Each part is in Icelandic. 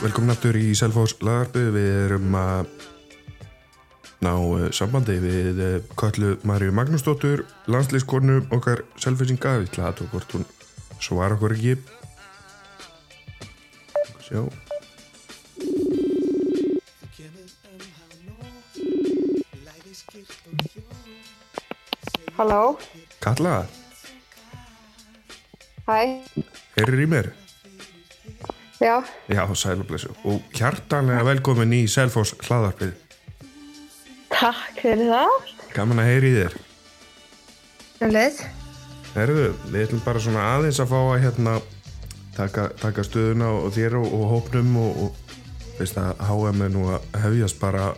Velkomin aftur í Selfos lagarbu. Við erum að ná uh, sambandi við uh, Kallu Marju Magnúsdóttur, landslýskonu okkar selfisinga. Við að hvort hún svara okkur ekki. Sjá. Halló, Kalla, hæ, heyrir í mér? Já, Já, sæl og blessu. Og hjartanlega velkomin í Selfos hlaðarpið. takk fyrir það. Gaman að heyri í þér. Sjöleið. Herðu, við ætlum bara svona aðeins að fá að hérna taka, taka stöðuna og þér og, og hópnum og, og veist að HM er nú að hefjast bara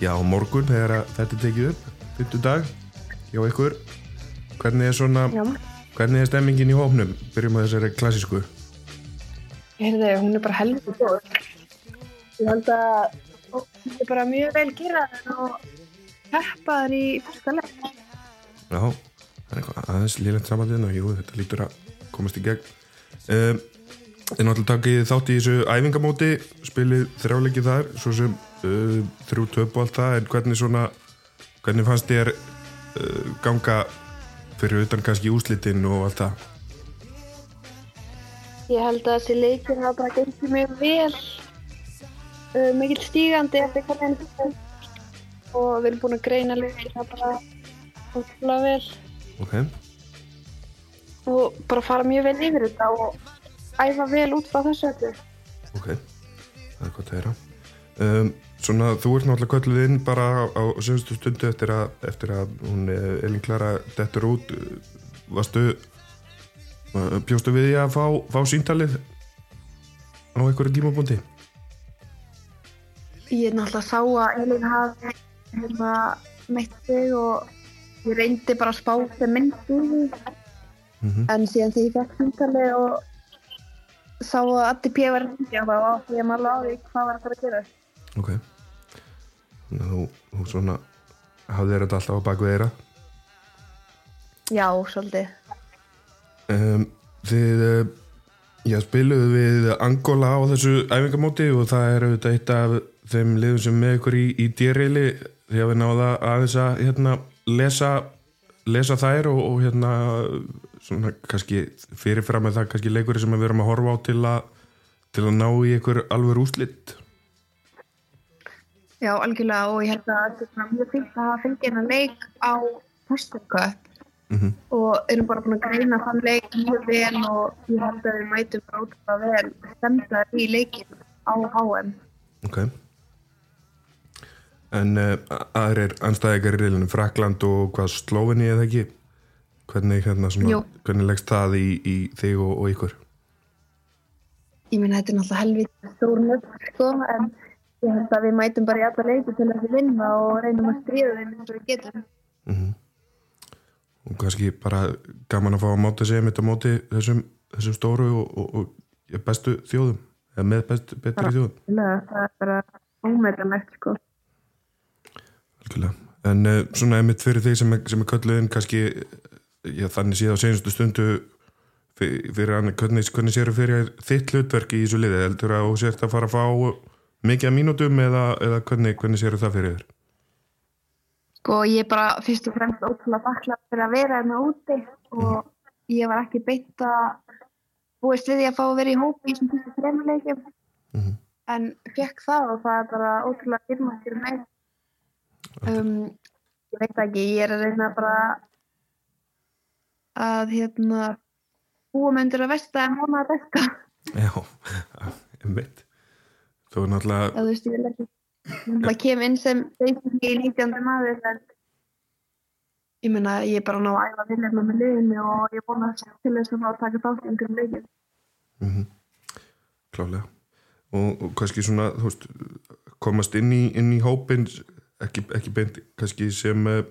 já, morgun þegar að þetta tekið upp, fyrstu dag hjá ykkur. Hvernig er svona, Já, hvernig er stemmingin í hópnum? Byrjum á þessari klassísku. Heyrðu, hún er bara helviti góð. Ég held að hún er bara mjög vel geraðan og peppaður í fyrsta leik. Já, það er eitthvað aðeins lélegt samandinn og jú, þetta lítur að komast í gegn. Um, Þið náttúrulega takið þátt í þessu æfingamóti, spilið þrjáleikið þar, svo sem uh, þrjú töp og allt það, en hvernig svona, hvernig fannst þér uh, ganga fyrir utan kannski úslitin og allt það? Ég held að þessi leikir hafa bara gengið mjög vel, uh, mikill stígandi eftir hvernig hann fyrir og við erum búin að greina leikir það bara ótrúlega vel. Ok, og bara fara mjög vel yfir þetta og æfa vel út frá þessu öllu. ok, það er gott að heyra. Um, svona, þú ert náttúrulega kölluð inn bara á, á sögstu stundu eftir að, eftir að hún eh, Elin Klara dettur út, varstu, bjóstu við því að fá, fá síntalið á einhverju tímabúndi? Ég náttúrulega sá að Elín hafði hérna meitt sig og ég reyndi bara að spá þeim myndi í því. Mm En síðan þegar ég fekk símtalið og sá að Addi P. var hindi þá átti ég maður á því hvað var að fara að gera. Ok Þannig að þú, þú svona hafði þetta alltaf á baku þeirra Já, svolítið. Um, Þið uh, já, spiluðu við Angola á þessu æfingamóti og það er auðvitað eitt af þeim liðum sem með ykkur í, í dýrreili því að við náða aðeins að hérna, lesa, lesa þær og, og hérna svona kannski fyrirfram með það kannski leikur sem við erum að horfa á til að til að ná í ykkur alveg úslitt Já, algjörlega og ég held að þetta er mjög fint að fengið hennar leik á Pestokköp mm og erum bara búin að greina þann leik mjög vel og ég held að við mætum ótrúlega vel stemdar í leikin á HM. Ok. En uh, aðrir anstæðingar í reilinu Frakland og hvað Slóvinni eða ekki? Hvernig, hérna, svona, hvernig leggst það í, í þig og, og ykkur? Ég meina þetta er náttúrulega helvítið stór nöfn sko en ég held að við mætum bara í alla leiki til að við vinna og reynum að stríða þeim eins og við getum. mm og kannski bara gaman að fá að máta sig mitt á móti þessum, þessum stóru og, og, og ja, bestu þjóðum eða með best, betri Bara. þjóðum að það er bara ómeðanlegt sko. Algjörlega. En uh, svona einmitt fyrir þig sem sem er kölluðin kannski já, þannig síðan á senustu stundu fyrir, fyrir hann, hvernig, hvernig séru fyrir þitt hlutverk í þessu liði heldur að þú sért að fara að fá mikið að mínútum eða, eða hvernig, hvernig séru það fyrir þér Sko ég er bara fyrst og fremst ótrúlega þakklátt fyrir að vera hérna úti og ég var ekki beint að búist við því að fá að vera í hópi í þessum fyrstu þremur leikjum Mhm. en fekk það og það er bara ótrúlega dyrmætt fyrir mig. Um, ég veit ekki, ég er að reyna bara að hérna búa mig undir að vesta en vona að besta. Já, einmitt Þú er náttúrulega Það Það kem inn sem basically 19. maður en ég meina ég er bara að ná að æfa viljafna með liðinu og ég að til þess að fá að taka þátt í einhverjum leikin. mm klálega og, og kannski svona þú veist, komast inn í, inn í hópin ekki, ekki beint kannski sem eh,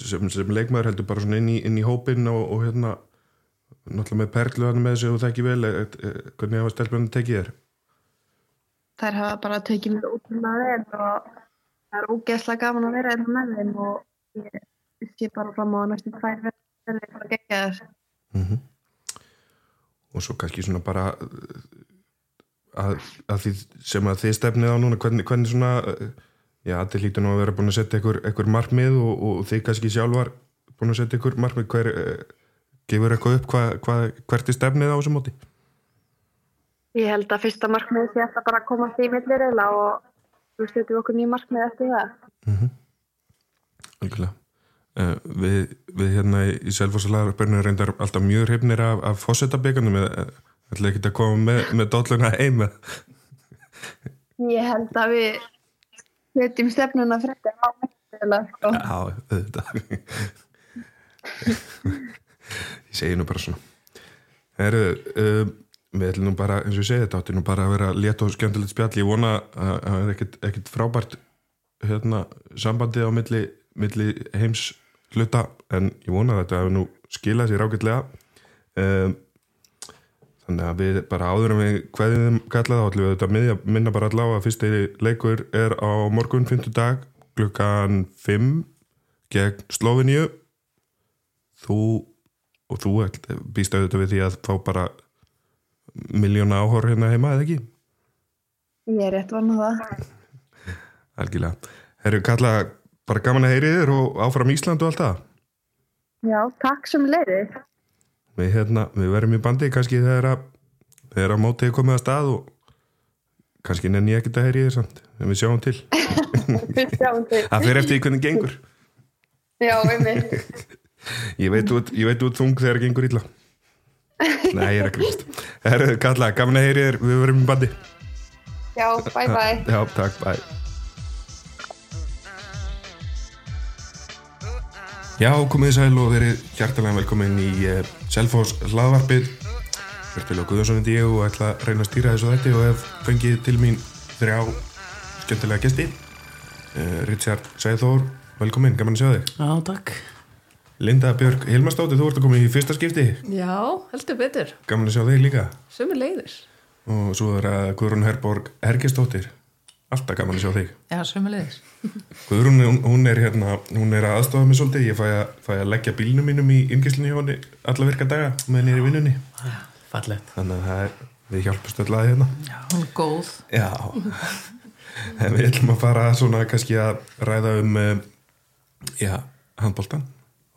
sem, sem leikmaður heldur bara svona inn í, inn í hópin og, og hérna náttúrulega með perlu hann með þessu og það ekki vel eh, eh, hvernig hafa stelpunni tekið þér Þær hafa bara tekið mér ótrúlega vel og það er ógeðslega gaman að vera hérna með þeim og ég sé bara fram á næstu tvær verði bara gegja þess. mm og svo kannski svona bara uh, að, að því sem að þið stefnið á núna hvernig, hvernig svona uh, já, allir lítur nú að vera búin að setja einhver, markmið og, og þið kannski sjálfar búin að setja einhver markmið. Hver, uh, gefur eitthvað upp hva, hva, hvert er stefnið á þessu móti Ég held að fyrsta markmið sé alltaf bara að komast í millirreila og við setjum okkur nýja markmið eftir það. Algjörlega uh, við, við hérna í, Selfossalarverðinu reyndar alltaf mjög hrifnir af, af fósettabíkanum ætla ekki að koma með, með dolluna heim Ég held að við setjum stefnuna frekar á millirreila. Sko. Já, þetta Ég segi nú bara svona Heru, uh, við ætlum nú bara, eins og ég segi þetta átti nú bara að vera létt og skemmtilegt spjall. Ég vona að að það er ekkit frábært hérna, sambandi á milli, milli heims hluta en ég vona að þetta hefur nú skilað sér ágætlega. Um, þannig að við bara áður en við hverjum kallað þá ætlum við þetta miðja, minna bara allavega að fyrsti leikur er á morgun 50 dag klukkan 5 gegn Sloveníu þú og þú býst auðvitað við því að fá bara miljóna áhor hérna heima eða ekki? Ég er rétt vonað það. Algjörlega. Herru, kalla bara gaman að heyri þér og áfram Ísland og allt það. Já, takk sem leiðið. Við, hérna, við verðum í bandi kannski þegar að, þegar að mótið komið að stað og kannski nenni ég ekkert að heyri þér samt, en við sjáum til. Við sjáum til. Það fyrir eftir því hvernig gengur. Já, veit út, ég veit út þung þegar gengur illa. Nei, ég er að grýst. Herru, kalla, gaman að heyri þér, við verðum í bandi. Já, bye bye. Já, takk, bæ. Já, komið sæl og verið hjartalega velkomin í uh, Selfos hlaðvarpið. Verðilega Guðjónsson heiti ég og ætla að reyna að stýra þessu þetta og hef fengið til mín þrjá skemmtilega gesti. Uh, Richard Sæþór, velkomin, gaman að sjá þig. Já, takk. Linda Björk Hilmarsdóttir, þú ert að koma í fyrsta skipti. Já, heldur betur. Gaman að sjá þig líka. Sumir leiðir. Og svo er að Guðrún Herborg Hergesdóttir. Alltaf gaman að sjá þig. Já, sumir leiðir. Guðrún, hún, er hérna, hún er að aðstofa mig svolítið, ég fæ að, fæ að leggja bílnum mínum í yngislunni hjá henni alla virka daga meðan ég er í vinnunni. Fallegt. Þannig að það er, við hjálpumst öll að hérna. Já, hún er góð. Já, en við ætlum að fara svona kannski að ræða um, eh, já, handbóltan.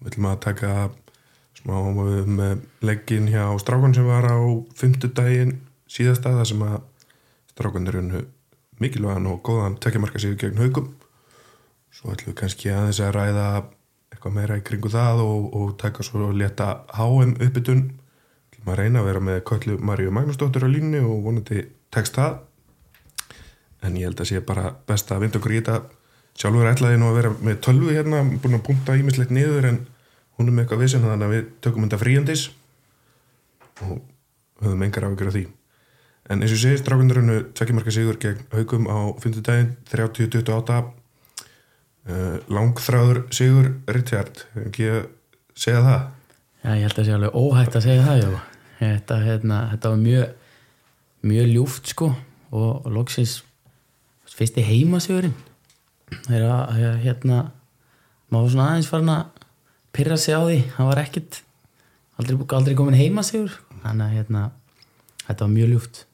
Við ætlum að taka smá um leggin hjá strákan sem var á fimmtudaginn síðasta það sem að strákanir unnu mikilvægan og góðan tekjamarka sig gegn haugum svo ætlum við kannski aðeins að ræða eitthvað meira í kringu það og, og taka svo leta HM uppbytun. Ætlum að reyna að vera með Köllu Maríu Magnúsdóttur á línni og vonandi tekst það. En ég held að sé bara best að vinda okkur í þetta sjálfur ætlaði nú að vera með tölvu hérna búin að punta ímislegt niður en hún er með eitthvað vissin þannig að við tökum þetta fríandis og höfum engar áhyggjur af því en eins og ég segi strákundurinu tvekkjumarka sigur gegn haugum á 50 daginn 30-28 uh, langþráður sigur Richard, ekki að segja það Já, ég held að það sé alveg óhætt að segja það, já. Þetta, hérna, þetta var mjög, mjög ljúft, sko, og, og loksins fyrsti heimasjöurinn. Er að, hérna, maður var svona aðeins farin að pyrra sig á því. Það var ekkit, aldrei, aldrei komin heimasjöur. Þannig að, hérna, þetta var mjög ljúft.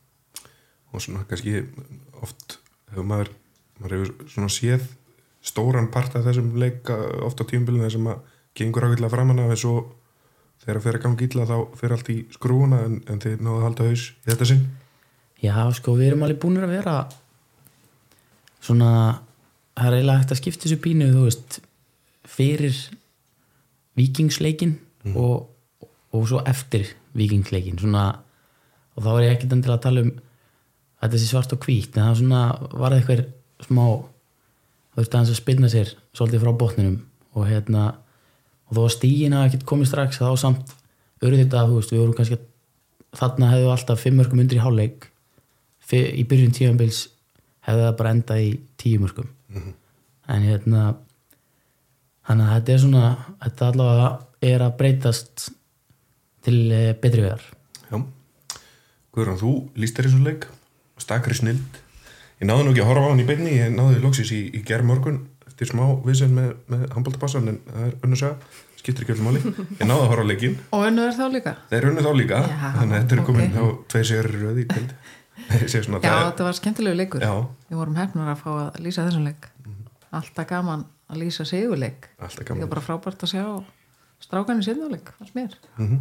og svona kannski oft hefur maður, maður hefur svona séð stóran part af þessum leik oft á tíumbilinu þar sem að gengur ágætlega framann af þessu þegar það fer að ganga illa þá fer allt í skrúuna en, en þið náðu að halda haus í þetta sinn Já, sko, við erum alveg búinir að vera svona það er eiginlega hægt að skipta þessu pínu þú veist, fyrir vikingsleikin og, og svo eftir vikingsleikin svona, og þá er ég ekkert endilega að tala um að þetta sé svart og hvít en það svona, var það eitthvað smá þú veist, að spilna sér svolítið frá botninum og hérna og þó að stígin hafa ekkert komið strax þá samt örið þetta að þú veist, við vorum kannski þarna hefðu alltaf fimm mörgum undir í hálfleik í byrjun tíðanbils hefðu það bara endað í tíu mörgum en hérna þannig að þetta er svona þetta allavega er að breytast til eh, betri vegar. Já, Guðrán, þú líst þér í svona leik stakri snild. Ég náði nú ekki að horfa á hann í beinni ég náði loksis í, í gerð morgun eftir smá visen með, með handbóltapassan en það er önnur saga, skiptir ekki öllum máli. Ég náði að horfa á leikin, Og önnu er þá líka? þeir eru unni þá líka Já, þannig að þetta er komin ok. þá tveir sér röði í svona Já, það þetta var skemmtilegu leikur. Já. Við vorum hefnar að fá að lýsa þessum leik. Alltaf gaman að lýsa alltaf Líka gaman bara frábært að sjá strákan í sinnuleik, fannst mér. Mhm.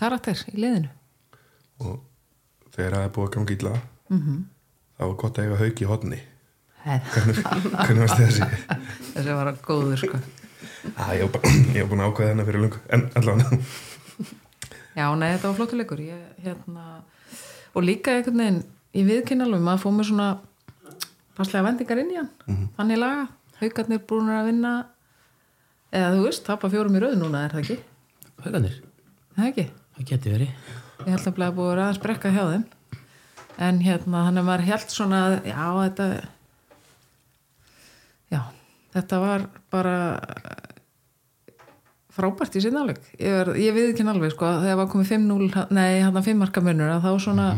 Karakter í liðinu. Og þegar það er búið að ganga illa Mhm. þá var gott að eiga hauk í hodni Hef, hvernig varst þessi? Þessi var að góður sko. Á, ég var var búin að ákvæða hennar fyrir lungu en allan Já, nei, þetta var flottur leikur. Ég, hérna, og líka einhvern veginn í viðkynalum, maður fóð með svona passlega vendingar inn í hann. Þannig laga, haugarnir búin að vinna. Eða þú veist, tapa fjórum í rauð núna, er það ekki? Haugandir, Er Það ekki? það geti verið. Ég held að blæða búið að brekka hjá þeim. En hérna, þannig að maður held svona að, já, þetta já, þetta var bara frábært í sinnáleik ég, er- ég við ekki alveg, sko, þegar var komið 5-0 nei, hann að 5 marka munur að þá svona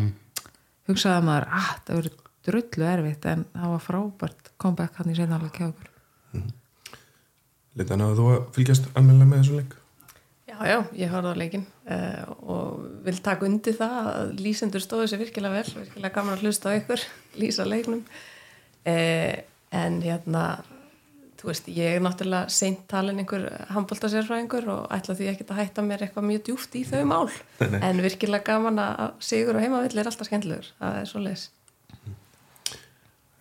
hugsaði maður, að það verið drullu erfitt en það var frábært comeback hann í sinnáleik hjá okkur. Litan að þú að fylgjast almennilega með þessu leik? Já, já, ég horfði á leikin uh, og vil taka undir það að lýsendur stóðu sér virkilega vel, virkilega gaman að hlusta á ykkur, lýsa leiknum. Uh, en hérna þú veist, ég er náttúrulega seint talin einhver handbóltasérfræðingur og ætla því ekki að hætta mér eitthvað mjög djúft í þau mál, Nei, en virkilega gaman að sigur og heimavill er alltaf skemmtilegur. Það er svo leis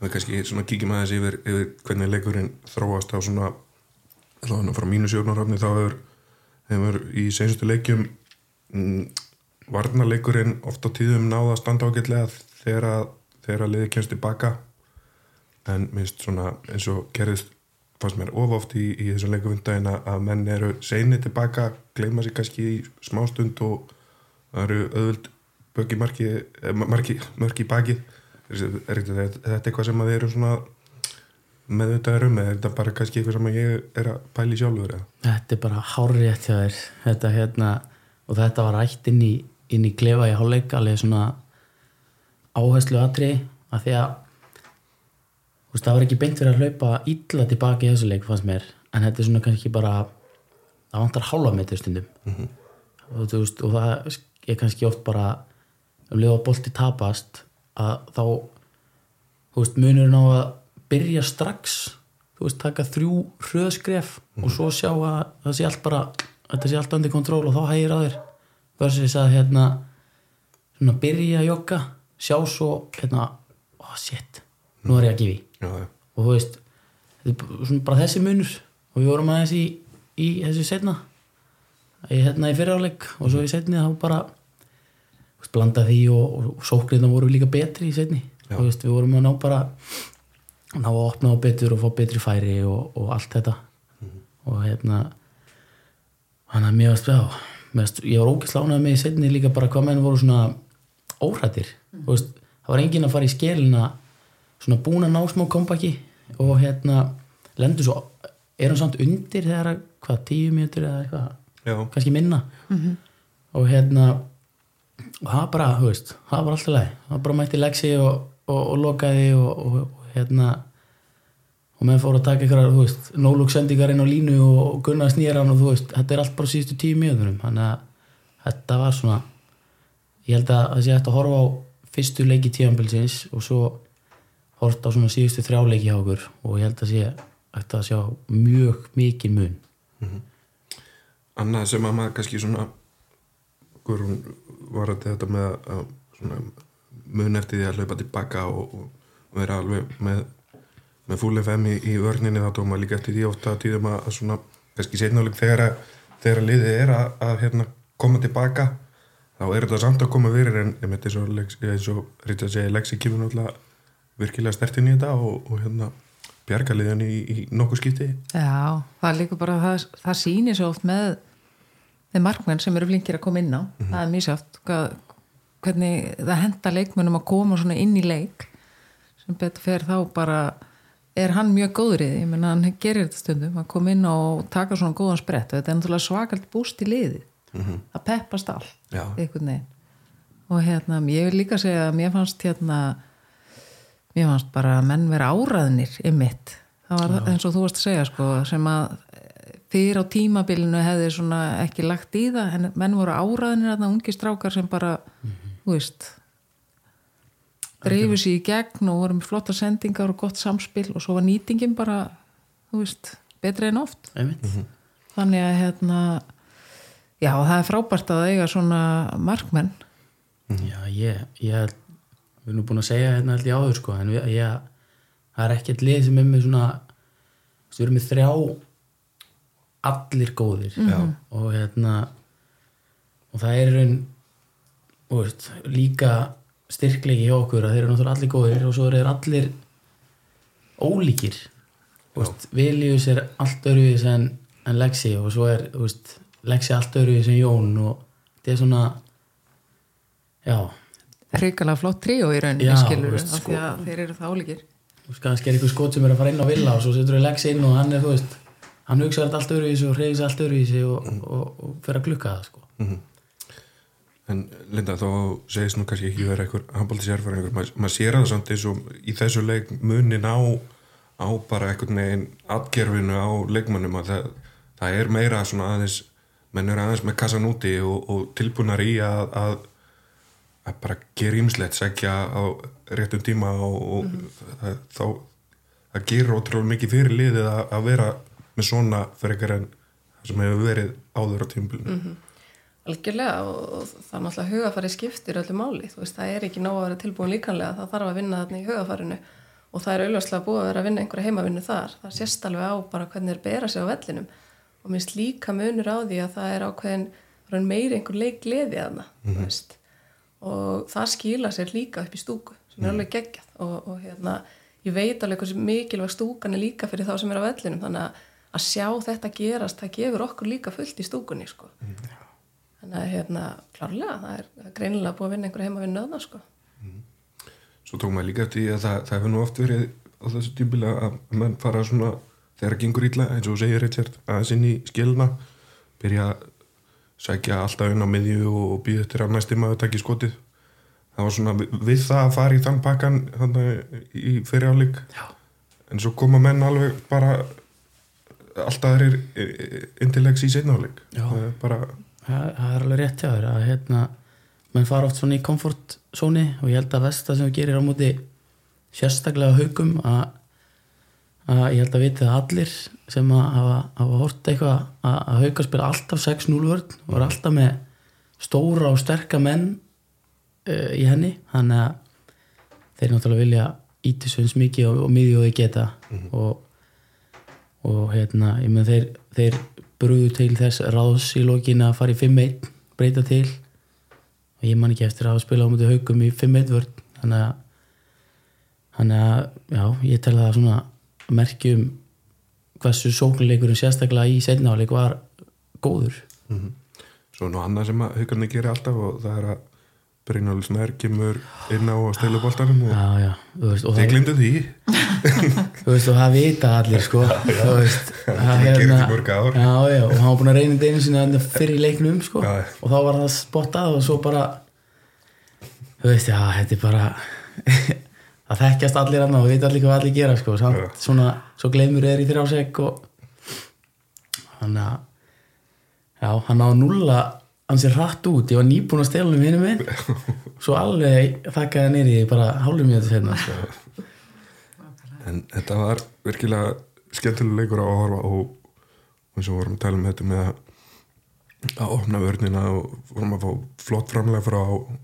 við kannski svona kíkjum aðeins yfir, yfir hvernig leikurinn þróast á svona allavega frá mínu sjónarhafni þá hefur, hefur í senstu leikjum mm, varnarleikurinn oft á tíðum náða að, þegar að liði kemst tilbaka en minnst svona eins og gerðist fannst mér of oft í, í þessum leikuvindaginn að að menn eru seinni tilbaka gleyma sér kannski í smástund og það eru öðvöld böki marki, eh, marki, mörki í baki er, þetta, þetta eitthvað sem að þið eru svona meðvitaður um eða er þetta bara kannski eitthvað sem ég er að pæli sjálfur eða? Þetta er bara hárrétt hjá þér þetta, hérna, og þetta var rætt inn í, inn í klefa í hálfleik alveg svona áherslu atri að því að veist, það var ekki beint fyrir að hlaupa illa tilbaki í þessu leik fannst mér. En þetta er svona kannski bara það vantar hálfa metri stundum. Og, þú veist, og það er kannski oft bara um leið að bolti tapast að þá veist, munurinn á að byrja strax þú veist, taka þrjú hröðskref og svo sjá að það sé allt bara þetta sé allt undir kontról og þá hægir að þér. Versus að hérna svona byrja að jogga sjá svo hérna, oh shit nú er ég að gifi Já, og þú veist, er bara- þessi munur. Og við vorum aðeins í, í þessu setna í, hérna í fyriráleik og svo í setni þá bara veist, blanda því og, og sókriðna voru líka betri í setni og veist, við vorum að ná bara ná að opna á betur og fá betri færi og, og allt þetta. Og hérna hann að varst já, mér varst, ég var ógæsla ánægð með í setni líka bara hvað menn voru svona óhrættir mm. það var enginn að fara í skelina svona búin að ná smá kompaki og hérna lendur svo er hann samt undir þegar að hvað tíu mjötur eða eitthvað? Kannski minna. Og hérna og það bara, þú veist, það var alltaf leið það bara mætti legsi og, og, og lokaði og, og, og hérna og menn fóru að taka ykkur þú veist, nólúk sendingar inn á línu og gunna snýra hann og þú veist, þetta er allt bara síðustu tíu mjöðunum þannig að þetta var svona ég held að það sé hægt að horfa á fyrstu leiki tíðanbilsins og svo horft á svona síðustu þrjá leiki hjá okkur og ég held að sé hægt að sjá mjög mikið mun. Annað sem að maður kannski svona Guðrún var að þetta með að svona, mun eftir því að hlaupa tilbaka og, og vera alveg með, með full FM í, í vörninni þá tóma líka eftir því ofta að tíðum að, svona, kannski setnáleik þegar að þegar að liðið er að, að hérna, koma tilbaka þá er þetta samt að koma fyrir en með eins og, Richard segi, Lexi kemur náttúrulega virkilega stertinn í þetta og, og hérna bjargaliðan í, í nokkuð skipti. Já, það líka bara það, það sýnir svo oft með með markmenn sem eru flinkir að koma inn á. Það er mjög sátt hvernig það henda leikmennum að koma svona inn í leik. Sem betur fer þá bara er hann mjög góður í því. Ég menna hann gerir þetta stundum að koma inn og taka svona góðan sprett. Og þetta er náttúrulega svakalt búst í liði. Það peppast allt Já. einhvern veginn. Og hérna, ég vil líka segja að mér fannst hérna mér fannst bara að menn vera áraðnir ymmit, það var eins og þú varst að segja sko, sem að fyrir á tímabilinu hefði svona ekki lagt í það, en menn voru áraðnir að ungi strákar sem bara þú veist drifu sér í gegn og voru með flotta sendingar og gott samspil og svo var nýtingin bara þú veist, betri en oft. Einmitt. Þannig að hérna já, það er frábært að eiga svona markmenn. Já, ég, ég held- við erum nú búin að segja hérna held ég áður sko, en við, ég, það er ekkert lið sem er með svona við erum með þrjá allir góðir. Já. og hérna og það er raun veist, líka styrklegi hjá okkur að þeir eru náttúrulega allir góðir og svo eru allir ólíkir. Viljus er allt öruvis en, en Lexi og svo er veist, Lexi allt öruvis en Jón og þetta er svona já, hrikalega flott tríó í rauninni Já, skilur veist, af sko. því að þeir eru það álíkir kannski er eitthvað skot sem er að fara inn á villa og svo setur við Lexi inn og hann er, þú veist hann hugsaður allt öruvísi og hreyfis allt öruvísi og, og, og, fer að klukka það sko. En Linda, þá segist nú kannski ekki vera einhver Ma, maður sér að það samt eins og í þessu leik munin á, á bara einhvern veginn atgerfinu á leikmannum að það, það er meira svona aðeins menn eru aðeins með kassan úti og, og tilbúnar í að, að, að bara gera ímslegt, segja á réttum tíma og, og það, þá það gerir ótrúlega mikið fyrir liðið að, að vera með svona frekar en það sem hefur verið áður á tímbilinu. Algjörlega og það er náttúrulega hugafæri skiptir öllu máli, þú veist, það er ekki nóg að vera tilbúin líkanlega, það þarf að vinna þarna í hugafærinu og það er auðvarslega búið að vera að vinna einhverja heimavinnu þar, það sést alveg á bara hvernig þeir bera sig á vellinum. Og minnst líka munur á því að það er ákveðin meiri einhver leik gleði þarna, þú veist og það skila sér líka upp í stúku sem er alveg geggjað. Og, og hérna, ég veit alveg hversu mikilvæg stúkan er líka fyrir þá sem er á vellinum. Þannig að, að sjá þetta gerast, það gefur okkur líka fullt í stúkunni sko. Þannig að hérna, klárlega, það er, er greinilega búið að vinna einhverja heima við nöðna, sko. Svo tók maður líka eftir því að það, það hefur nú oft verið á þessu tímbila að menn fara svona þegar það gengur ítla eins og segir Richard aðeins inn í skilna byrja að sækja alltaf inn á miðju og býða eftir að næsti maður takki skotið. Það var svona við, það að fara í þann pakkan í fyrir áleik en svo koma menn alveg bara alltaf þeir intilegs í setna áleik það er bara það, það er alveg rétt hjá þér að hérna, menn fara oft svona í komfortzóni og ég held að versta sem við gerir á móti sérstaklega haugum að, að ég held að viti það allir sem að hafa, hort eitthvað að, að hauga spila alltaf 6-0 vörn og er alltaf með stóra og sterka menn uh, í henni. Þannig að þeir náttúrulega vilja ítisveins mikið og, og miðju og þeir geta. Og, og hérna ég með þeir, þeir brúðu til þess ráðs í lokin að fara í 5-1 breyta til. Og ég man ekki eftir að spila á mútið haugum í 5-1 vörn. Þannig að þannig að já, ég tel það svona merkjum hversu sóknuleikurinn sérstaklega í setnáleik var góður. Svo nú annað sem að haugarnir gerir alltaf og það er að Brynjóli Snær kemur inn á að stela boltanum og já, já, veist og þeir glindu því. Þú veist, og það vita allir sko. Það gerir hérna- þetta í mörg já, og hann var búin að reyna þetta einu sinni þarna fyrir leiknum sko. Já. og þá var það spottað og svo bara þú veist, já, þetta er bara það þekkjast allir annað og vita allir hvað allir gera sko, samt Já. svona, svo gleymur er í þrjásegg og þannig að já, hann á nulla hann sér hratt út, ég var nýbúin að stela um hinum minn svo alveg þakkaði nýri bara hálfum til hérna sko. en þetta var virkilega skemmtilega leikur að horfa og eins og vorum að tala um þetta með að að opna vörnina og vorum að fá flott framlega frá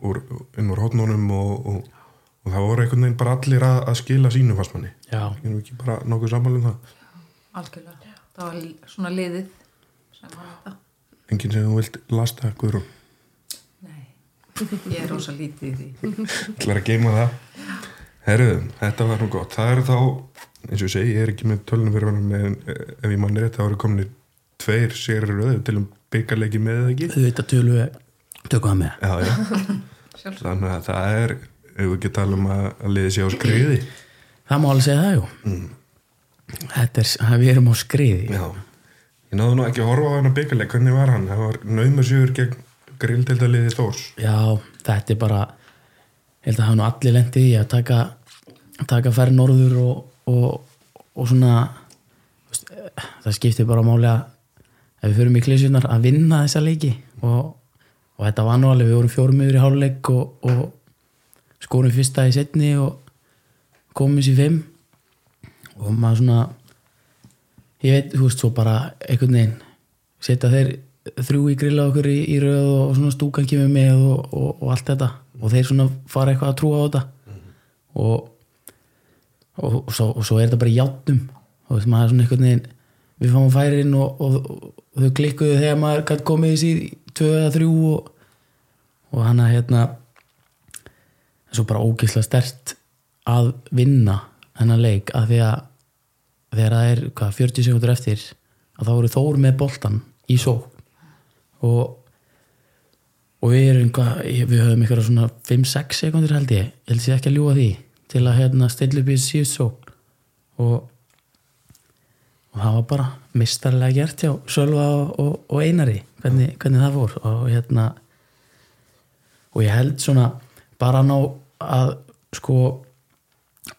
úr, inn úr hótnunum og, og, og það voru einhvern veginn bara allir að, að skila sínu fastmanni já, er ekki bara nokkuð sammálum það. Algjörlega, það var svona liðið sem var þetta. Enginn sem þú vilt lasta Guðrún Nei, ég er rosa lítið í því. Ætlar að geima það? Herruðum, þetta var nú gott. Það er þá, eins og ég segi, ég er ekki með tölunum fyrir hann en eh, ef ég manni rétt þá eru kominir tveir sérir röðu til um byggarleiki með eða ekki? Þau veit að tölu tökum það með. Já, já. þannig að það er ef við ekki tala um að, að liði sér á skriði? Það má alveg segja það, jú. Þetta er, við erum á skriði. Já, ég náðu nú ekki að horfa á hann að byggarleik, hvernig var hann? Það var naumasjúr gegn grilltildaliði Þórs. Já, þetta er bara ég held að hafa nú allir lendið í að taka taka færð norður og, og, og svona það skiptir bara máli að ef við förum í klísunar að vinna þessa leiki. Og, og þetta var nú alveg, við vorum fjórum yfir í háluleik og, og, skorum fyrsta í setni og komum sér fimm. Og maður svona ég veit, þú veist, svo bara einhvern veginn setja þeir þrjú í grilla okkur í, í röð og, svona stúkan kemur með og, og, og allt þetta. Og þeir svona fara eitthvað að trúa á þetta. Og, og, svo, og svo er þetta bara í játnum. Og þú veist, maður svona einhvern veginn við fáum færin og, þau klikkuðu þegar maður gæti komið í síð tvö eða þrjú og hann að hérna svo bara ógeðslega stert að vinna hennar leik að því að þegar það er hvað, 40 sekundur eftir að þá eru þór með boltan í sók og og við erum hvað, við höfum ykkur svona 5-6 sekundur held ég. Ég held sér ekki að ljúa því til að hérna stilla upp í síðust sók og og það var bara mistarlega gert hjá Sölva og, og, og Einari hvernig, hvernig það fór. Og hérna og ég held svona bara ná að sko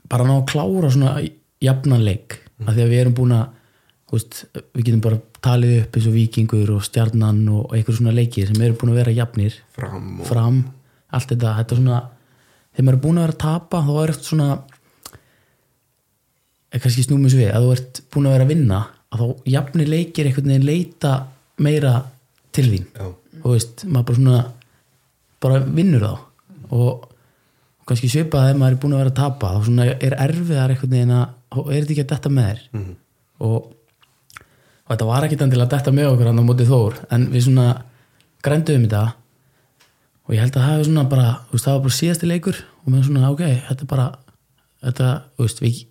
bara ná að klára svona jafnanleik mm. af því að við erum búin að veist, við getum bara talið upp eins og vikingur og stjarnan og einhver svona leikir sem eru búin að vera jafnir. Fram, og... fram allt þetta, þetta svona þegar maður er búin að vera að tapa þá er þetta svona er kannski snúmis við að þú ert búin að vera að vinna að þá jafnir leikir einhvern veginn leita meira til þín. Já. og veist, maður bara svona bara vinnur þá. Og kannski svipað þegar maður er búin að vera að tapa þá svona er erfiðar einhvern veginn að er þetta ekki að detta með þér? Mhm. og, og þetta var ekki til að detta með okkur hann á móti þór en við svona grænduðum þetta og ég held að það hefur svona bara veist, það var bara síðasti leikur og með svona ok, þetta er bara þetta, veist, við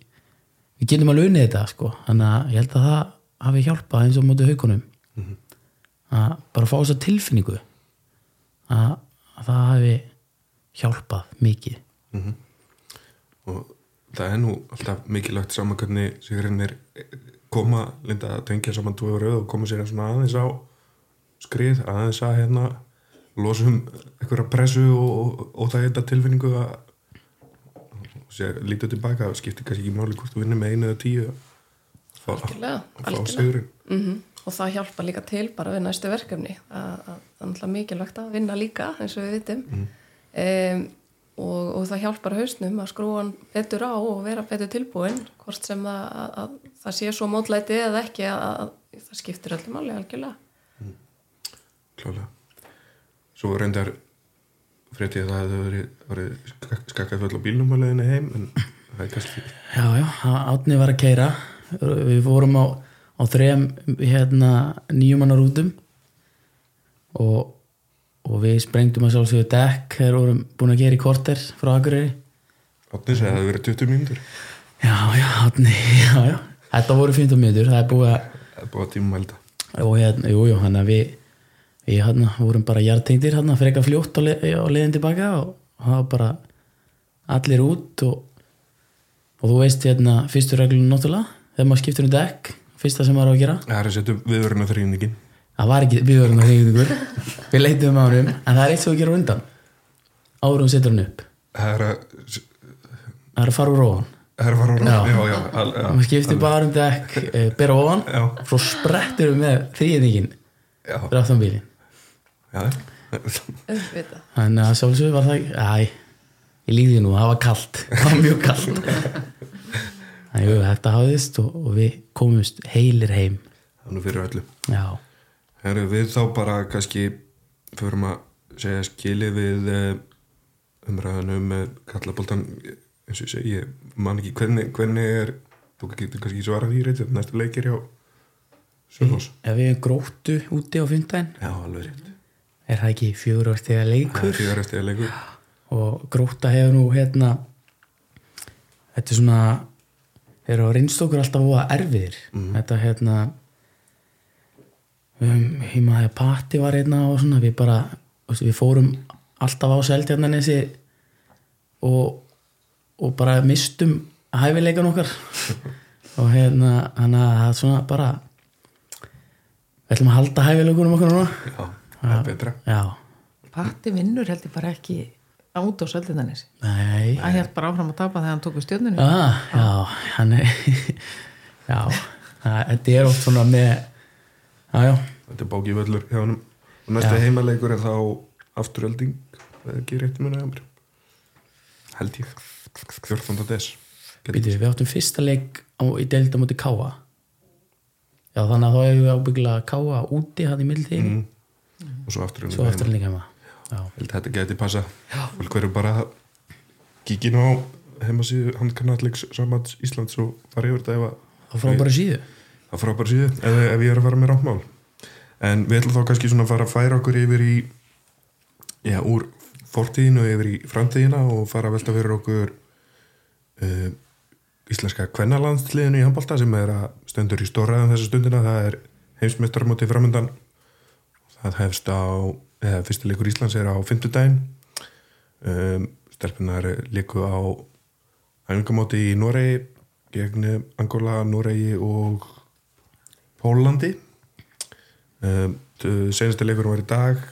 við getum alveg unnið þetta sko. Þannig að ég held að það hafi hjálpað eins og á móti haukunum. Að bara fá þessa tilfinningu. Að, að það hafi hjálpað mikið og það er nú alltaf mikilvægt saman hvernig sigurinnir koma linda að tengja saman tvo rauð og koma sér aðeins á skrið, aðeins að hérna losum einhverja pressu og, og, það heita tilfinningu að sér lítið tilbaka skiptir kannski ekki máli hvort þú vinnir með einu eða tíu Algjörlega, algjörlega. mm og það hjálpa líka til bara við næstu verkefni að, að það er mikilvægt að vinna líka eins og við vitum. Um, og, og það hjálpar hausnum að skrúa hann betur á og vera betur tilbúin hvort sem það, að, að, það sé svo mótlæti eða ekki að, að það skiptir öllum máli algjörlega. Klálega svo reyndar frétti að það hefði verið, verið skakkað full á bílnum að leiðinu heim en það er kannski Já, já, Átni var að keira við fórum á, á þrejum hérna nýjumannar útum og, og við sprengdum að sjálfsögðu dekk þegar vorum búin að gera í korter frá Akureyri. Átni segði að það hefði verið 20 mínútur. Já, já, Átni, já, já. Þetta voru 15 minnur, það er búið að það er búið að tíma mælda og hérna, jú, jú, hann að við við hérna vorum bara jartengdir hérna freka fljótt á, le á leiðin tilbaka og það var bara allir út og, og þú veist hérna fyrstu reglunum náttúrulega þegar maður skiptur um dekk, fyrsta sem maður á að gera. Það er að setja viðverðin að þrýningin það var ekki viðvörun á hreyfingur við leitum á hann en það er eitt sem við gerum undan. Og setur hann upp. Það er að það er að fara úr ofan. Það er að fara á Já. já, já, já, al- já, maður skiptir bara um dekk, e, bera ofan Já. svo sprettur við með þrýðingin já, auðvitað. Þannig að sjálfsögur var það Æ, ég líði nú, það var kalt. Það var mjög kalt. Þannig að þetta hafðist og, og við komumst heilir heim. Nú fyrir öllu. Já, Heru, við þá bara kannski förum að segja skilið við eh, umræðanum með kallaboltan eins og ég segi, ég man ekki hvernig, hvernig er, þú getur kannski svarað því reyndið, næstu leikir hjá Sölvós ef við erum gróttu úti á fundaginn Já, alveg rétt. Er það ekki fjögur ástega Það er leikur? eftir leikur. Og grótta hefur nú hérna Þetta er svona er á reynst okkur alltaf óa erfiðir. Þetta hérna um, heima þegar patti var hérna og svona við bara, veist, við fórum alltaf á seldjarnanesi og, og bara mistum hæfileikan okkar. Og hérna hann að það er svona bara við ætlum að halda hæfileikunum okkar núna. Já, það er betra. Já, Patti vinnur held ég bara ekki át á nei. Hann held bara áfram að tapa þegar hann tók við stjórnunni ah, já, hann er já, það, þetta er oft svona með já, Þetta er bóki völlur hjá hann og næstu Já. heimaleikur er þá afturölding eða ekki rétt í munið að mér? Held ég. 14. des. Býtu, við áttum fyrsta leik á, í delta múti Káa Já, þannig að þá hefur við ábyggilega Káa úti hann í mildtíðinni mm. og svo aftur svo aftur líka heima. Held þetta geti passa fólk verður bara inn á heimasíðu handkarnatleiks sambands Íslands og fara yfir þetta þá frá bara síðu það frábæra síðu ef, ef ég er að fara með ráttmál en við ætlum þá kannski svona að fara að færa okkur yfir í já, úr fortíðinu yfir í framtíðina og fara að velta fyrir okkur uh, íslenska kvennalandsliðinu í handbalta sem er að stendur í stóraðan þessa stundina. Það er heimsmeistarmóti framöndan það hefst á eða fyrstileikur Íslands er á fymtudaginn um, stelpunar líku á æfingamóti í Noregi gegn Angola, Noregi og Pólandi. Um, senasti leikur var í dag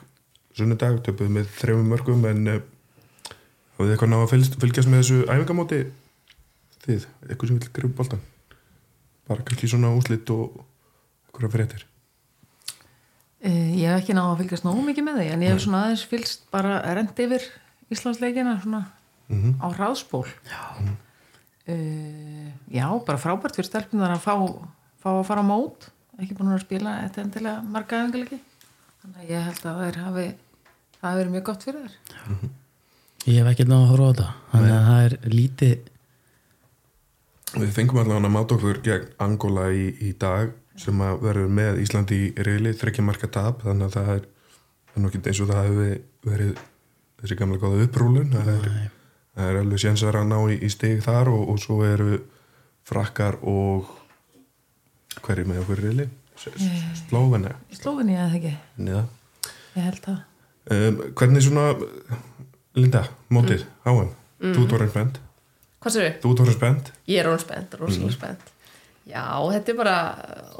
sunnudag, töpuð með þrejum mörgum en uh, hafið þið eitthvað ná að fylgjast með þessu æfingamóti? Þið, eitthvað sem vil gripa boltan bara kannski svona úslit og eitthvað fréttir? Eh, Ég hef ekki náða að fylgjast nógu mikið með því en ég hef svona aðeins fylgst bara rend yfir Íslandsleikina svona Mhm. á hraðspól. Já. Já, bara frábært fyrir stelpunar að fá, fá að fara á mót ekki búin að spila þetta endilega marga efingalegi þannig að ég held að það hafi það hafi verið mjög gott fyrir þér Ég hef ekkert náða að horfa á þetta. Þannig að það er lítið Við fengum allavega að máta okkur gegn Angola í, í dag sem að verður með Íslandi í reyli þryggja marka tap þannig að það er, það er nokkið eins og það hefur verið þessi gamla góða upprúlun það er, það er alveg sénsar að ná í, í stig þar og, og svo eru frakkar og hverju með okkur reyli Slóveni Slófinni eða ekki, Niða. ég held það. Um, Hvernig svona Linda, mótið, HM Þú ert orðin spennt. Hvað sér Þú? Ert orðin spennt. Ég er orðin spennt, rosalega spennt. Já, þetta er bara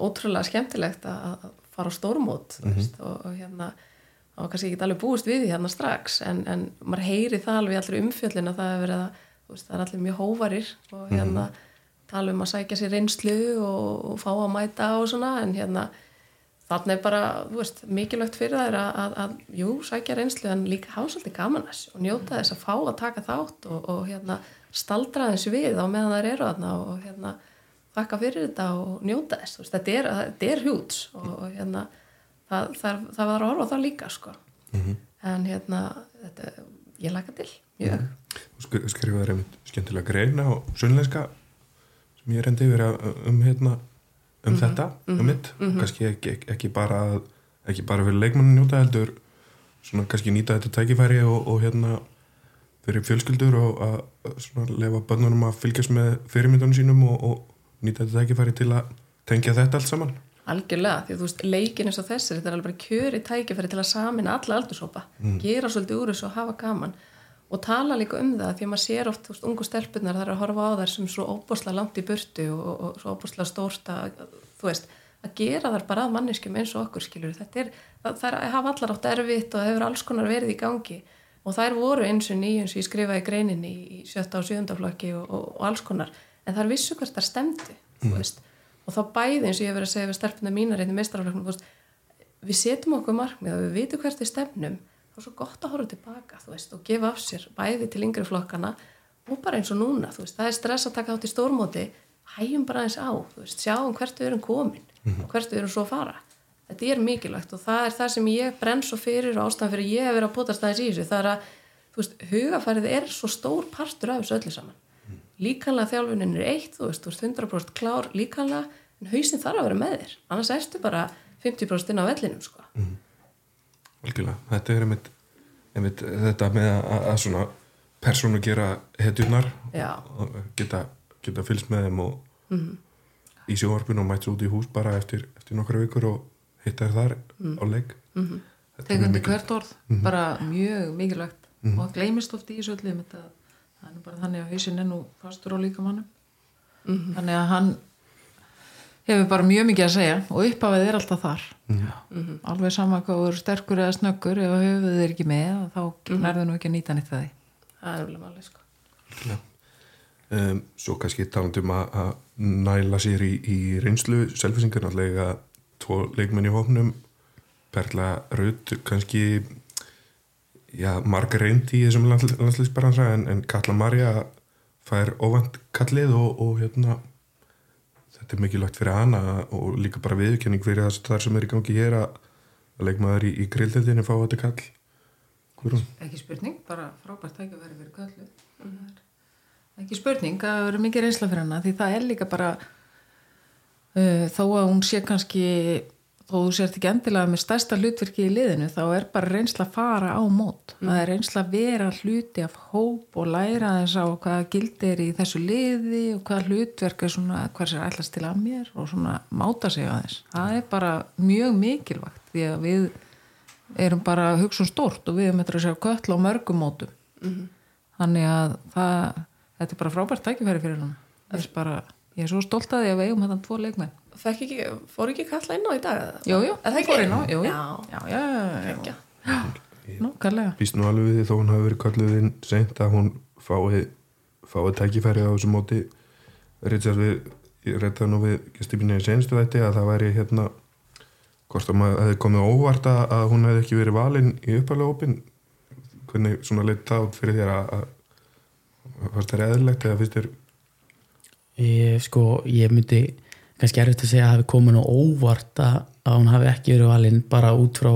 ótrúlega skemmtilegt að fara á stórmót mm veist, og, og hérna og kannski ekki alveg búist við því hérna strax en, en maður heyri það alveg allir umfjöllin að það er verið að veist, það er allir mjög hóvarir og hérna tala um að sækja sér reynslu og, og fá að mæta og svona en hérna þarna er bara, þú veist, mikilvægt fyrir það er að, að, að jú, sækja reynslu en líka hafa svolítið gaman þess og njóta þess að fá að taka þátt og, og hérna staldra þess við á meðan þær eru þarna og hérna þakka fyrir þetta og njóta þess, veist, þetta er, þetta er hjúts og, og hérna það, það, það var horfa á það líka sko. En hérna þetta, ég laka til, mjög. Þú skrifaði einmitt skemmtilega greina á sunnlenska sem ég reyndi yfir um hérna um þetta, um mitt. Kannski ekki, ekki, bara ekki bara fyrir leikmannin njóta heldur svona kannski nýta þetta tækifæri og, og hérna fyrir fjölskyldur og að, svona lefa bönnunum að fylgjast með fyrirmyndunum sínum og, og nýta þetta tækifæri til að tengja þetta allt saman. Algjörlega, því þú veist, leikin eins og þessir þetta er alveg bara kjöri tækifæri til að samina alla aldurshópa, gera svolítið úr þessu og hafa gaman og tala líka um það því að maður sér oft, veist, ungu stelpunar það er að horfa á þær sem svo óbúslega langt í burtu og, og, og svo óbúslega stórt að, þú veist, að gera þær bara að manneskjum eins og okkur, skilur þetta er, það, það er, hafa allar átt erfitt og það hefur alls konar verið í gangi. Og þær voru eins og nýjum sem ég skrifaði í greininni í sjötta og sjöndaflokki og, og, og alls konar, en þær vissu hvert þær stemdi, þú veist. Og þá bæði eins og ég hef verið að segja við stelpuna mínar einnig meistaraflöknum, þú veist við setjum okkur markmið og við vitum hvert við stefnum þá er svo gott að horfa tilbaka veist, og gefa af sér bæði til yngri flokkana og bara eins og núna veist, það er stress að taka þátt í stórmóti hægjum bara eins á, veist, sjáum hvert við erum komin og hvert við erum svo að fara. Þetta er mikilvægt og það er það sem ég brenn svo fyrir og ástæðan fyrir ég að vera að bóta staðins í þessu, það er að hugafærið er svo stór partur af þessu öllu saman. Líkanlega þjálfunin er eitt, þú veist, þú veist 100% klár líkanlega, en hausinn þarf að vera með þér annars ertu bara 50% inn á vellinum sko. Algjörlega, þetta er einmitt, einmitt þetta með að, að svona persónu gera og geta, geta fylgst með þeim og í sjónvarpinu og mætt svo út í hús bara eftir, eftir nokkra vikur og hitta þær þar á leik. Þetta er mjög tegundi hvert orð, bara mjög mikilvægt. Og það gleymist oft í þessu öllum bara þannig að hausinn er nú fastur á líkamannum þannig að hann hefur bara mjög mikið að segja og upphafið er alltaf þar. Alveg sama hvað þú eru sterkur eða snöggur ef höfuðið er ekki með þá nærðu nú ekki að nýta nýtt það það er alveg máli sko. um, Svo kannski talandum að, að næla sér í, í reynslu selfisingar náttúrulega tvo leikmenn í hófnum Perla Rudd kannski já, marga reyndi í þessum landl- landsliðsbaransa en, en Katla Marja fær óvænt kallið og, og hérna þetta er mikilvægt fyrir hana og líka bara viðurkenning fyrir þar sem er í gangi hér að, að leikmaður í, í grilldeldinni fá þetta kall. Guðrún? Ekki spurning, bara frábært tækifæri fyrir köllu Það er ekki spurning að það eru mikið reynsla fyrir hana því það er líka bara uh, þó að hún sé kannski þó þú sért ekki endilega með stærsta hlutverki í liðinu þá er bara reynsla að fara á mót. Það er reynsla að vera hluti af hóp og læra þess á hvaða gildi er í þessu liði og hvaða hlutverk er svona hvers er ætlast til að mér og svona máta sig aðeins það er bara mjög mikilvægt því að við erum bara að hugsa um stórt og við erum eitthvað að sjá köll á mörgum mótum. Þannig að það, þetta er bara frábært tækifæri fyrir þess bara, ég er svo stolt að því að við eigum þetta tvo leikmenn Fekk ekki, fór ekki kalla inn á í dag? eða? jú, jú, Er það ekki? fór inn á, jú, jú. Já. já, já, já, já. nú, kallega býst nú alveg við því þó hún hafi verið kalluð inn seint að hún fái fái tækifæri á þessu móti Richard við, ég það nú við gestibinni í senstu þetta að það væri hérna hvort að maður hefði komið óvart að, að hún hefði ekki verið valinn í uppalega opin hvernig svona leitt það út fyrir þér að, að fannst þér eðlilegt eða finnst þér ég, sko, ég myndi kannski erfitt að segja að hafi komin á óvart að, að hún hafi ekki verið valinn bara út frá,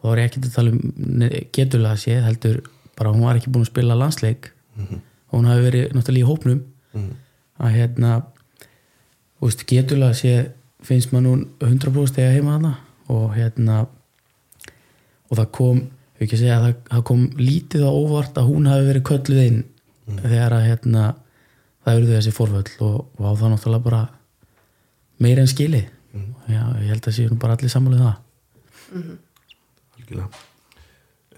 þá er ég ekki að tala um geturlega séð, heldur bara hún var ekki búin að spila landsleik. Og hún hafi verið náttúrulega í hópnum. Að hérna veist, geturlega séð finnst maður nú 100% eða heima hana og hérna og það kom, ég ekki að segja að það, það kom lítið á óvart að hún hafi verið kölluð inn þegar að hérna það eruðu þessi forvöll og, og á það náttúrulega bara meira en skili já, ég held að séu nú bara allir sammáluð það algjörlega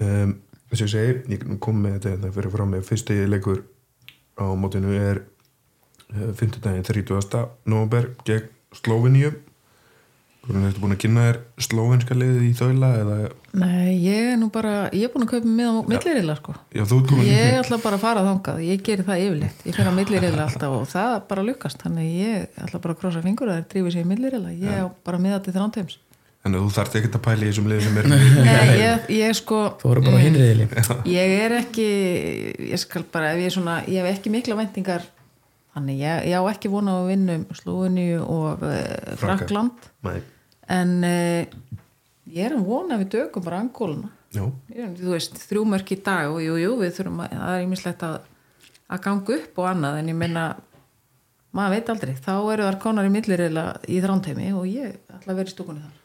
um, þess að ég segi, ég kom með þetta það fyrir frá mig, fyrsti leikur á mótinu er uh, 5. daginn 30. november gegn Slóveníu Hvernig ertu búin að kynna þér slóvenska liðið í þaula eða, Nei, ég er nú bara, ég er búin að kaupa með á millirilla sko. Já þú ert komin ég ætla bara að fara þangað, ég geri það yfirleitt. Ég fer á millirilla alltaf og það bara lukkast þannig ég ætla bara að krossa fingur að það er drífið sér í millirilla, ég á bara miða til þránteims Þannig að þú þarft ekkert að pæla í þessum liðið sem er Nei, ég, ég sko þú voru bara hinriðili ég er ekki ég skal bara, ég er svona ég hef ekki mikla væntingar þannig ég, ég á ekki vona á að vinna um Slúinu og uh, Frakka. Frakland Nei, en uh, ég er að vona við dögum bara angóluna já, þú veist, þrjú mörk í dag og jú, jú, við þurfum að, það er ímislegt að að ganga upp og annað en ég meina maður veit aldrei, þá eru þar konar í millirila í þrántheimi og ég ætla að vera í stúkunni þar.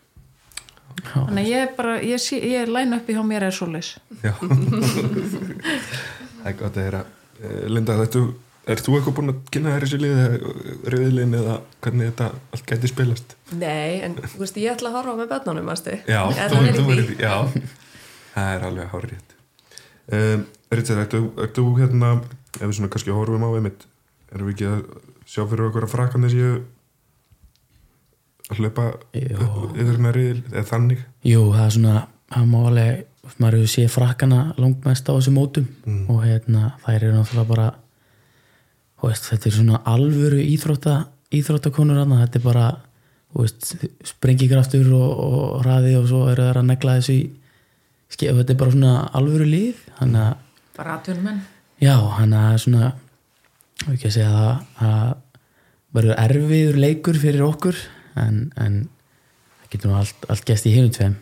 Þannig að ég er bara, ég, sé, ég er læn uppi hjá mér er svo leys já. Það er gott að heyra. Eh, Linda, þetta, er þú eitthvað búin að kynna þér þessi liðið rauðlinn eða hvernig þetta allt gæti spilast? Nei, en þú veist, ég ætla að horfa með börnunum, mástu Já, þú, er þú því. Já, það er alveg hár rétt um, Richard, ertu, ertu hérna ef við svona kannski horfum á einmitt erum við ekki að sjá fyrir okkur að frakkan þessi að hlaupa yfir hérna riðil eða þannig? Jú, það er svona, það má alveg maður hefur séð frakkana langmest á þessum mótum og hérna þær eru náttúrulega bara þú veist, þetta er svona alvöru íþrótta íþróttakonur hann, þetta er bara þú veist, sprengikraftur og, og hraði og svo eru þær að negla þessu í þetta er bara svona alvöru þannig að, bara atvinnum menn já, hann að svona ekki að segja það að verður erfiður leikur fyrir okkur en, en það getur nú allt, allt gæst í hinum tveim.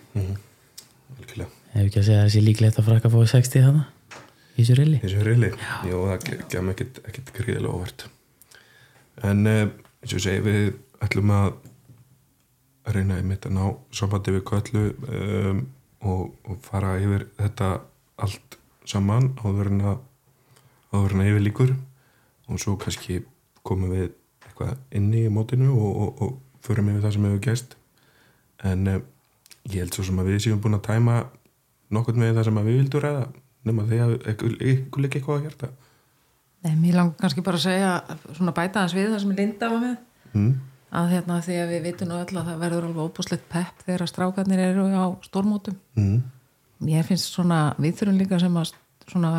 Algjörlega, Ef ekki að segja að það sé líklegt að frakka fóði 60 þarna í þessu rilli. þessi riðli Jó, það ge- gem ekkit gríðilega óvart. En uh, eins og segi við ætlum að reyna einmitt að ná sambandi við köllu um, og, og fara yfir þetta allt saman áður en að áður en að yfir líkur og svo kannski komum við eitthvað inni í mótinu og, og, og förum yfir það sem hefur gæst en uh, ég held svo sem að við séum búin að tæma nokkurn með það sem að við vildum ræða nema því að ykkur líka eitthvað að hjarta? Nei, mér langar kannski bara að segja svona bæta hans við það sem Linda var með. Mm. að hérna því að við vitum nú öll að það verður alveg óbúslegt pepp þegar strákarnir eru á stórmótum. Mm. ég finnst svona, við þurfum líka sem að svona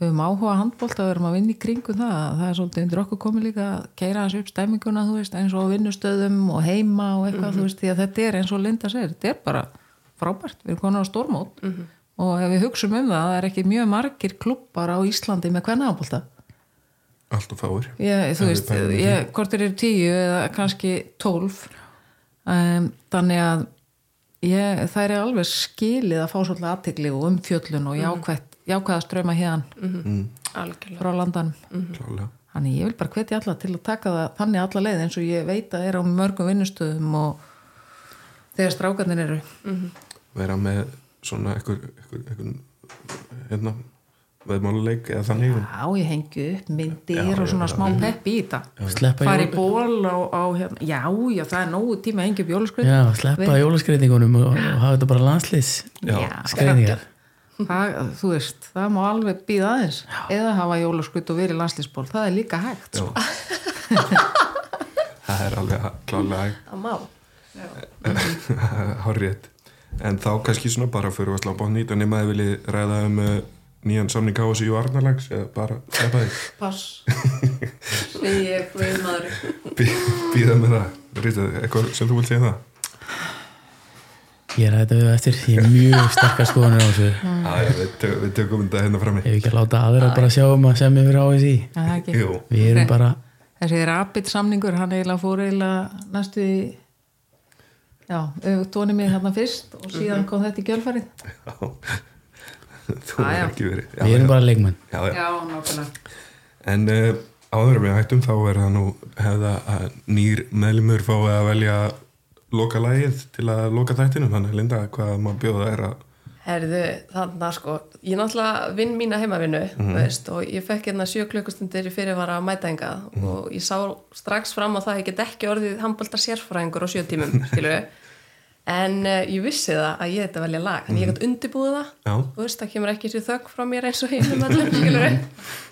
höfum áhuga handbólt að verum að vinna í kringu það það er svolítið undir okkur komið líka að keira þessu upp stemminguna, þú veist, eins og á vinnustöðum og heima og eitthvað, þú veist, því að þetta er eins og Linda segir, þetta er bara frábært, við erum konar á stórmót og ef við hugsum um það, það er ekki mjög margir klubbar á Íslandi með hvernig ábólta alltaf fáir. Ég, þú veist, ég, hvort er tíu eða kannski tólf. Um, þannig að ég, það er alveg skilið að fá svolítið aðtigli og umfjöllun og jákvætt, jákvæða ströma hérna algjörlega. frá landanum. Klálega þannig ég vil bara hvetja alla til að taka það þannig alla leið eins og ég veit að er á mörgum vinnustöðum og þegar strákarnir eru. Vera með svona ekkur hérna veðmáluleik eða þannig. Já, ég hengi upp myndir Já, og svona já, smá pepp í þetta Sleppa fara í jól- ból á, á hérna, já, já, það er nógu tíma að hengja upp jólaskrið Já, sleppa jólaskreitingunum og, og hafa þetta bara landslýs Já. skreitingar það, þú veist, það má alveg býða aðeins. Eða hafa jólaskrið og verið landslýsból það er líka hægt Já. sko. það er alveg klálega að má. Hárrétt. En þá kannski svona bara fyrir að slá bótt nýtt en nema þið vilji ræða um uh, nýjan samning KSI og Arnarlags eða bara sleppa þig pass ég guðmaður Bí- býða með það. Rita, eitthvað sem þú vilt segja það? Ég er að þetta við eftir, ég er mjög sterkar skoðanir á þessu Já, já, við, tök, við tökum þetta hérna frammi. Ef ekki að láta aðra bara sjá um að semja fyrir á þessi Er það ekki? Jú, Við erum bara þessi rapid samningur, hann eiginlega fór eiginlega næstu í já, auðvitað mig þarna fyrst og síðan kom þetta í gjölfarið já. þú er ekki verið. Já, Við erum bara leikmenn. Já, já. já, nákvæmlega. En uh, áður við hættum þá er það nú hefða að nýr meðlumur fái að velja loka lagið til að loka þættinum. Þannig Linda, hvað má bjóða er að Herðu, þannig að sko, ég náttúrulega vinn mína heimavinnu, veist, og ég fekk hérna sjö klukkustundir í fyrirvara að mæta engað og ég sá strax fram á það að ég get ekki orðið handbólta sérfræðingur á sjö tímum, skilu en uh, ég vissi það að ég þetta velja lag, en ég gæti undirbúið það, Já. þú veist, það kemur ekki sér þögg frá mér eins og heimum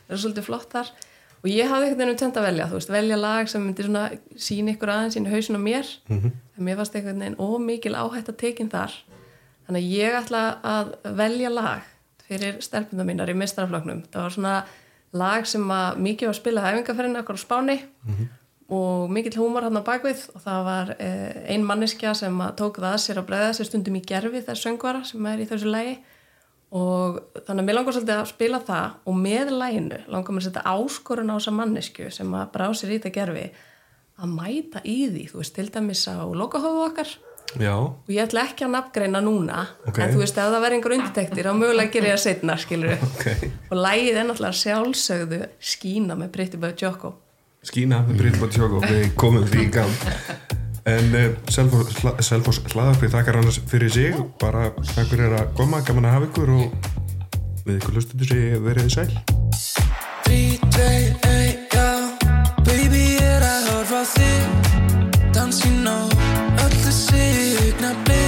það er svolítið flottar og ég hafði einhvern veginn um tend að velja, veist, velja lag sem myndi svona sína ykkur aðeins sín hausin á mér, en mér varst einhvern veginn ómikil áhætt að tekin þar. Þannig að ég ætla að velja lag fyrir stelpuna mínar í mestrarfloknum. Það var svona lag sem að mikið var spilað æfingarferðinu okkur á Spáni og mikill húmor hann á bakvið og það var eh, ein manneskja sem að tók það að sér að bregða sér stundum í gerfi þess söngvara sem er í þessu lagi. Og þannig að mér langar svolítið að spila það og með laginu langar mér að setja áskorun á þessa mannesku sem að brá sér í þetta gerfi að mæta í því, þú veist, til dæmis á lokahófu okkar. Já, og ég ætla ekki að nafngreina núna Ok. en þú veist, ef það verður einhver undirtektir þá mögulega gerir ég það setna, skilur ok. Og lægið er náttúrulega sjálfsögðu skína með Pretty Boy Jocko Skína með Brítið Bótt Sjóko við komum því í gang. En uh, Selfoss hlaðarpið þakkar annars fyrir sig. Bara takk fyrir að koma, gaman að hafa ykkur og við ykkur hlustuðu sig verið sæl. 3, 2, 1, já Baby, er að horfa þig. Dansinn á öllu signa blik